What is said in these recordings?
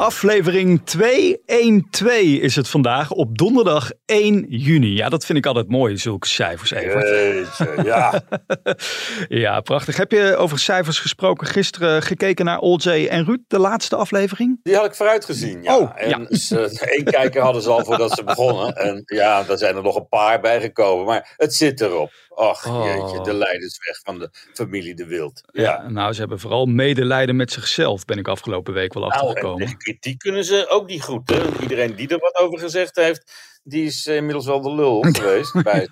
Aflevering 212 is het vandaag op donderdag 1 juni. Ja, dat vind ik altijd mooi, zulke cijfers, Evert. Jeetje, ja. Ja, prachtig. Heb je over cijfers gesproken gisteren gekeken naar OJ en Ruud, de laatste aflevering? Die had ik vooruit gezien, ja. Oh, en ja. Ze, één kijker hadden ze al voordat ze begonnen. En ja, daar zijn er nog een paar bijgekomen. Maar het zit erop. Ach, Oh. jeetje, de leidersweg van de familie De Wild. Ja, nou, ze hebben vooral medelijden met zichzelf, ben ik afgelopen week wel Nou, en achtergekomen. Kritiek kunnen ze ook niet goed. Hè? Iedereen die er wat over gezegd heeft, die is inmiddels wel de lul geweest. bij.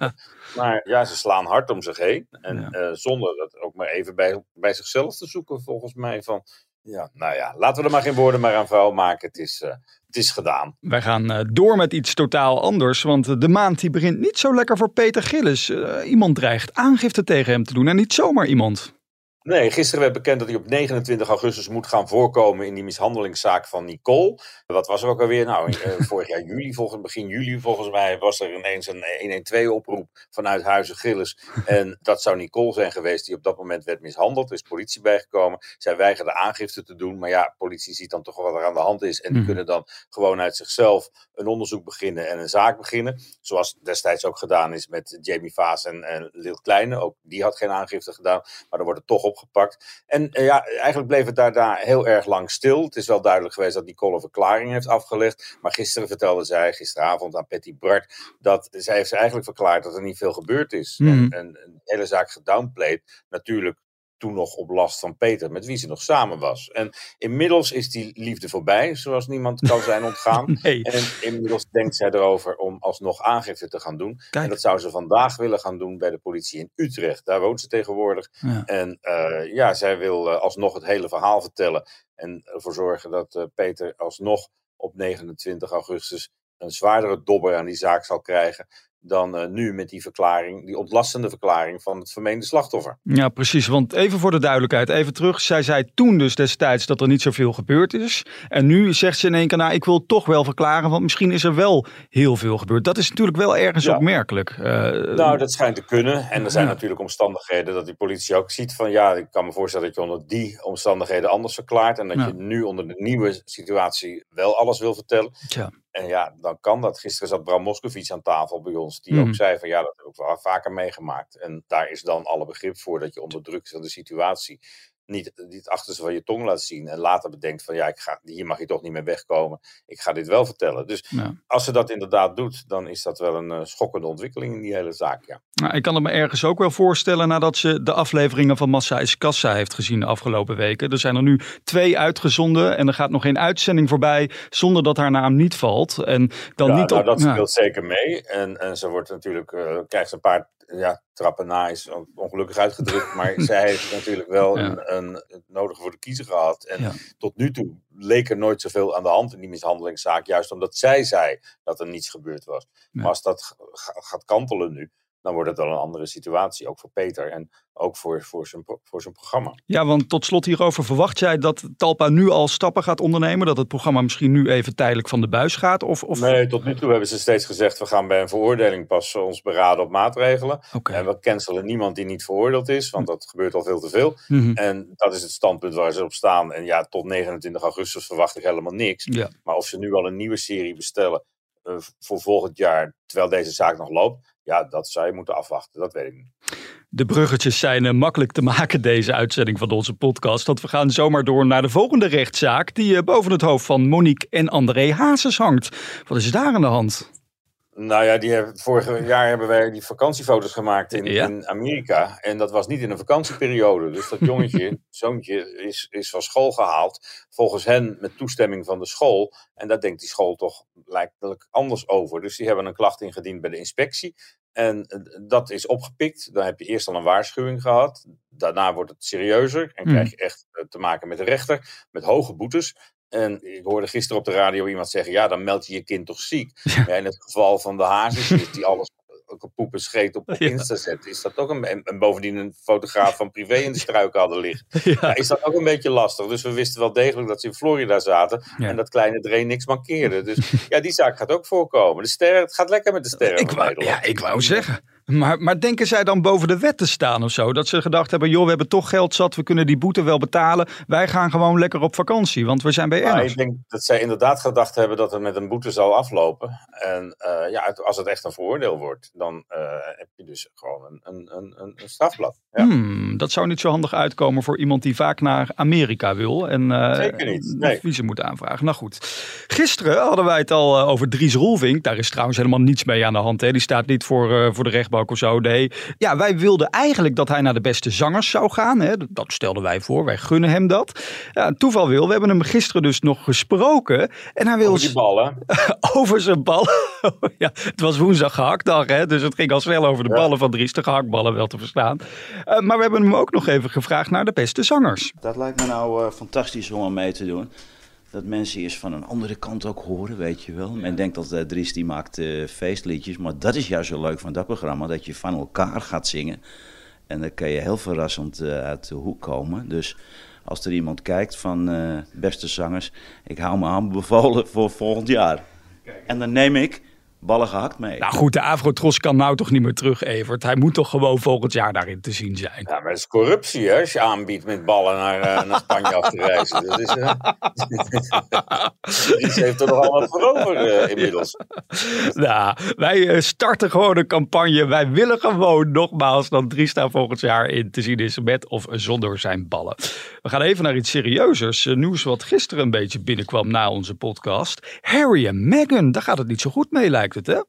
Maar ja, ze slaan hard om zich heen. En Ja. eh, zonder dat ook maar even bij, bij zichzelf te zoeken, volgens mij. Van, ja, nou ja, laten we er maar geen woorden meer aan vuil maken. Het is, eh, het is gedaan. Wij gaan eh, door met iets totaal anders, want de maand die begint niet zo lekker voor Peter Gillis. Iemand dreigt aangifte tegen hem te doen en niet zomaar iemand. Nee, gisteren werd bekend dat hij op 29 augustus moet gaan voorkomen in die mishandelingszaak van Nicole. Wat was er ook alweer? Nou, eh, vorig jaar juli, volgens, begin juli volgens mij, was er ineens een 112-oproep vanuit Huizen Gillis. En dat zou Nicole zijn geweest die op dat moment werd mishandeld. Er is politie bijgekomen. Zij weigerde aangifte te doen. Maar ja, politie ziet dan toch wat er aan de hand is. En die Mhm. kunnen dan gewoon uit zichzelf een onderzoek beginnen en een zaak beginnen. Zoals destijds ook gedaan is met Jamie Vaas en, en Lil Kleine. Ook die had geen aangifte gedaan, maar dan wordt het toch opgepakt. En eh, ja, eigenlijk bleef het daar, daar heel erg lang stil. Het is wel duidelijk geweest dat Nicole een verklaring heeft afgelegd. Maar gisteren vertelde zij, gisteravond aan Patty Bart, dat zij heeft eigenlijk verklaard dat er niet veel gebeurd is. Mhm. En, en de hele zaak gedownplayed. Natuurlijk toen nog op last van Peter, met wie ze nog samen was. En inmiddels is die liefde voorbij, zoals niemand kan zijn ontgaan. Nee, En inmiddels denkt zij erover om alsnog aangifte te gaan doen. En dat zou ze vandaag willen gaan doen bij de politie in Utrecht. Daar woont ze tegenwoordig. Ja. En eh, ja, zij wil eh, alsnog het hele verhaal vertellen. En ervoor zorgen dat eh, Peter alsnog op 29 augustus een zwaardere dobber aan die zaak zal krijgen. Dan eh, nu met die verklaring, die ontlastende verklaring van het vermeende slachtoffer. Ja, precies. Want even voor de duidelijkheid, even terug. Zij zei toen dus destijds dat er niet zoveel gebeurd is. En nu zegt ze in één keer, nou, ik wil toch wel verklaren, want misschien is er wel heel veel gebeurd. Dat is natuurlijk wel ergens Ja. opmerkelijk. Eh, Nou, dat schijnt te kunnen. En er zijn Ja. natuurlijk omstandigheden dat die politie ook ziet van ja, ik kan me voorstellen dat je onder die omstandigheden anders verklaart. En dat Ja. je nu onder de nieuwe situatie wel alles wil vertellen. Tja. En ja, dan kan dat. Gisteren zat Bram Moskowitz aan tafel bij ons, die Mhm. ook zei van ja, dat heb ik wel vaker meegemaakt. En daar is dan alle begrip voor dat je onder druk van de situatie niet, het achterste van je tong laat zien. En later bedenkt van ja, ik ga, hier mag je toch niet meer wegkomen. Ik ga dit wel vertellen. Dus Ja. als ze dat inderdaad doet, dan is dat wel een eh, schokkende ontwikkeling in die hele zaak. Ja. Nou, ik kan het me ergens ook wel voorstellen nadat ze de afleveringen van Massa is Kassa heeft gezien de afgelopen weken. Er zijn er nu twee uitgezonden en er gaat nog geen uitzending voorbij zonder dat haar naam niet valt. En dan ja, niet nou, op. dat speelt zeker mee. En, en ze wordt natuurlijk, eh, krijgt ze een paar ja, trappen na, is on- ongelukkig uitgedrukt. maar zij heeft natuurlijk wel Ja. een, een, het nodige voor de kiezer gehad. En Ja. tot nu toe leek er nooit zoveel aan de hand in die mishandelingszaak. Juist omdat zij zei dat er niets gebeurd was. Ja. Maar als dat gaat kantelen nu, dan wordt het wel een andere situatie. Ook voor Peter en ook voor, voor, zijn, voor zijn programma. Ja, want tot slot hierover verwacht jij dat Talpa nu al stappen gaat ondernemen? Dat het programma misschien nu even tijdelijk van de buis gaat? Of, of... Nee, tot nu toe hebben ze steeds gezegd: we gaan bij een veroordeling pas ons beraden op maatregelen. Oké. En we cancelen niemand die niet veroordeeld is, want dat gebeurt al veel te veel. Mhm. En dat is het standpunt waar ze op staan. En ja, tot 29 augustus verwacht ik helemaal niks. Ja. Maar of ze nu al een nieuwe serie bestellen voor volgend jaar, terwijl deze zaak nog loopt, ja, dat zou je moeten afwachten. Dat weet ik niet. De bruggetjes zijn eh, makkelijk te maken deze uitzending van onze podcast. Want we gaan zomaar door naar de volgende rechtszaak die eh, boven het hoofd van Monique en André Hazes hangt. Wat is daar aan de hand? Nou ja, die hebben, vorig jaar hebben wij die vakantiefoto's gemaakt in, Ja. in Amerika. En dat was niet in een vakantieperiode. Dus dat jongetje, zoontje, is, is van school gehaald. Volgens hen met toestemming van de school. En daar denkt die school toch lijkelijk anders over. Dus die hebben een klacht ingediend bij de inspectie. En eh, dat is opgepikt. Dan heb je eerst al een waarschuwing gehad. Daarna wordt het serieuzer. En Hmm. krijg je echt eh, te maken met de rechter. Met hoge boetes. En ik hoorde gisteren op de radio iemand zeggen: ja, dan meld je je kind toch ziek. Ja, in het geval van de hazes, die alles ook poep en scheet op. Insta zet, is dat ook een. En, en bovendien een fotograaf van privé in de struiken hadden liggen. Ja. Is dat ook een beetje lastig. Dus we wisten wel degelijk dat ze in Florida zaten. En dat kleine Dree niks mankeerde. Dus ja, die zaak gaat ook voorkomen. De sterren, het gaat lekker met de sterren. Ik wou, ja, ik wou zeggen. Maar, maar denken zij dan boven de wet te staan of zo? Dat ze gedacht hebben, joh, we hebben toch geld zat, we kunnen die boete wel betalen. Wij gaan gewoon lekker op vakantie, want we zijn bij Ernst. ik denk dat zij inderdaad gedacht hebben dat het met een boete zal aflopen. En eh, ja, als het echt een vooroordeel wordt, dan eh, heb je dus gewoon een, een, een, een strafblad. Ja. Hmm, dat zou niet zo handig uitkomen voor iemand die vaak naar Amerika wil. En eh, Zeker niet, nee. visum moet aanvragen. Nou goed. Gisteren hadden wij het al over Dries Roelvink. Daar is trouwens helemaal niets mee aan de hand. Hè. Die staat niet voor, voor de rechtbank of zo. Nee. Ja, wij wilden eigenlijk dat hij naar de beste zangers zou gaan. Hè. Dat stelden wij voor. Wij gunnen hem dat. Ja, toeval wil. We hebben hem gisteren dus nog gesproken. En hij wil Over die ballen. over zijn bal. ja, het was woensdag gehaktdag, hè? dus het ging al snel over de Ja. ballen van Dries. De gehaktballen wel te verstaan. Eh, maar we hebben hem ook nog even gevraagd naar de beste zangers. Dat lijkt me nou eh, fantastisch om aan mee te doen. Dat mensen eens van een andere kant ook horen, weet je wel. Men denkt dat eh, Dries die maakt eh, feestliedjes, maar dat is juist zo leuk van dat programma. Dat je van elkaar gaat zingen. En dan kan je heel verrassend eh, uit de hoek komen. Dus als er iemand kijkt van eh, beste zangers, ik hou me aanbevolen voor volgend jaar. En dan neem ik ballen gehakt mee. Nou goed, de Afrotros kan nou toch niet meer terug, Evert. Hij moet toch gewoon volgend jaar daarin te zien zijn. Ja, maar dat is corruptie hè, als je aanbiedt met ballen naar, eh, naar Spanje af te reizen. Dat is, eh, Dries heeft er nogal wat voor over eh, inmiddels. Nou, wij eh, starten gewoon een campagne. Wij willen gewoon nogmaals dat Dries daar volgend jaar in te zien is met of zonder zijn ballen. We gaan even naar iets serieuzers. Eh, Nieuws wat gisteren een beetje binnenkwam na onze podcast. Harry en Meghan, daar gaat het niet zo goed mee lijkt het hè?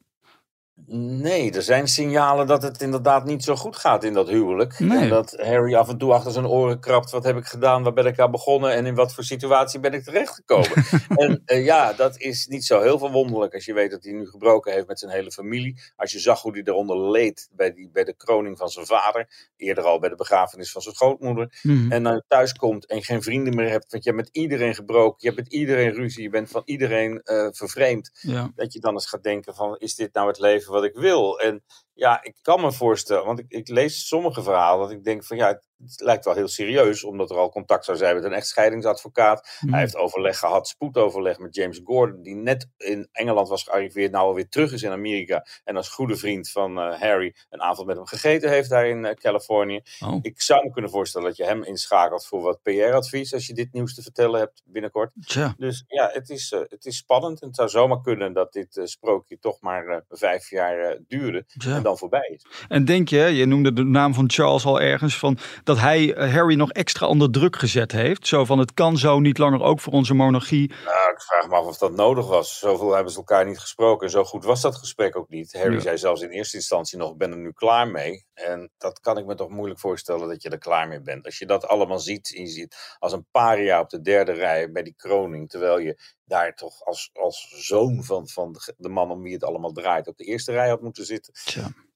Nee, er zijn signalen dat het inderdaad niet zo goed gaat in dat huwelijk. Nee. En dat Harry af en toe achter zijn oren krabt. Wat heb ik gedaan? Waar ben ik aan begonnen? En in wat voor situatie ben ik terechtgekomen? en eh, ja, dat is niet zo heel verwonderlijk als je weet dat hij nu gebroken heeft met zijn hele familie. Als je zag hoe hij eronder leed bij, die, bij de kroning van zijn vader. Eerder al bij de begrafenis van zijn schootmoeder. Mhm. En dan thuis komt en geen vrienden meer hebt. Want je hebt met iedereen gebroken. Je hebt met iedereen ruzie. Je bent van iedereen eh, vervreemd Ja. dat je dan eens gaat denken van, is dit nou het leven wat ik wil? En ja, ik kan me voorstellen, want ik, ik lees sommige verhalen, dat ik denk van ja, het, het lijkt wel heel serieus, omdat er al contact zou zijn met een echtscheidingsadvocaat. Mhm. Hij heeft overleg gehad, spoedoverleg met James Gordon, die net in Engeland was gearriveerd, nou alweer terug is in Amerika. En als goede vriend van eh, Harry een avond met hem gegeten heeft daar in eh, Californië. Oh. Ik zou me kunnen voorstellen dat je hem inschakelt voor wat PR-advies, als je dit nieuws te vertellen hebt binnenkort. Tja. Dus ja, het is, eh, het is spannend. En het zou zomaar kunnen dat dit sprookje toch maar vijf jaar duurde Tja. Dan voorbij is. En denk je, je noemde de naam van Charles al ergens, van dat hij eh, Harry nog extra onder druk gezet heeft. Zo van het kan zo niet langer ook voor onze monarchie. Nou, ik vraag me af of dat nodig was. Zoveel hebben ze elkaar niet gesproken. En zo goed was dat gesprek ook niet. Harry Ja. zei zelfs in eerste instantie nog, ben er nu klaar mee. En dat kan ik me toch moeilijk voorstellen dat je er klaar mee bent. Als je dat allemaal ziet, en je ziet als een paria op de derde rij bij die kroning. Terwijl je daar toch als, als zoon van, van de- man om wie het allemaal draait op de eerste rij had moeten zitten.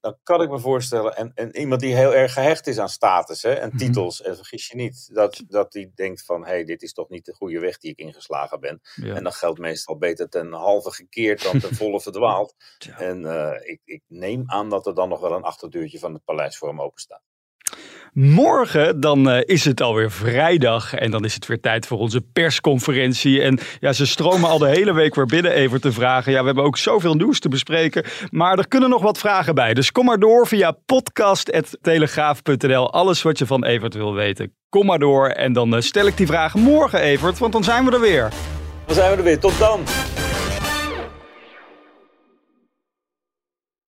Dan kan ik me voorstellen, en, en iemand die heel erg gehecht is aan status hè, en Mhm. titels, en vergis je niet, dat, dat die denkt van, hé, hey, dit is toch niet de goede weg die ik ingeslagen ben. Ja. En dan geldt meestal beter ten halve gekeerd dan ten volle verdwaald. Tja. En eh, ik, ik neem aan dat er dan nog wel een achterdeurtje van het paleis voor hem open staat. Morgen dan eh, is het alweer vrijdag en dan is het weer tijd voor onze persconferentie. En ja, ze stromen al de hele week weer binnen even te vragen. Ja, we hebben ook zoveel nieuws te bespreken, maar er kunnen nog wat vragen bij. Dus kom maar door via podcast.telegraaf.nl. Alles wat je van Evert wil weten, kom maar door. En dan eh, stel ik die vragen morgen, Evert, want dan zijn we er weer. Dan zijn we er weer. Tot dan!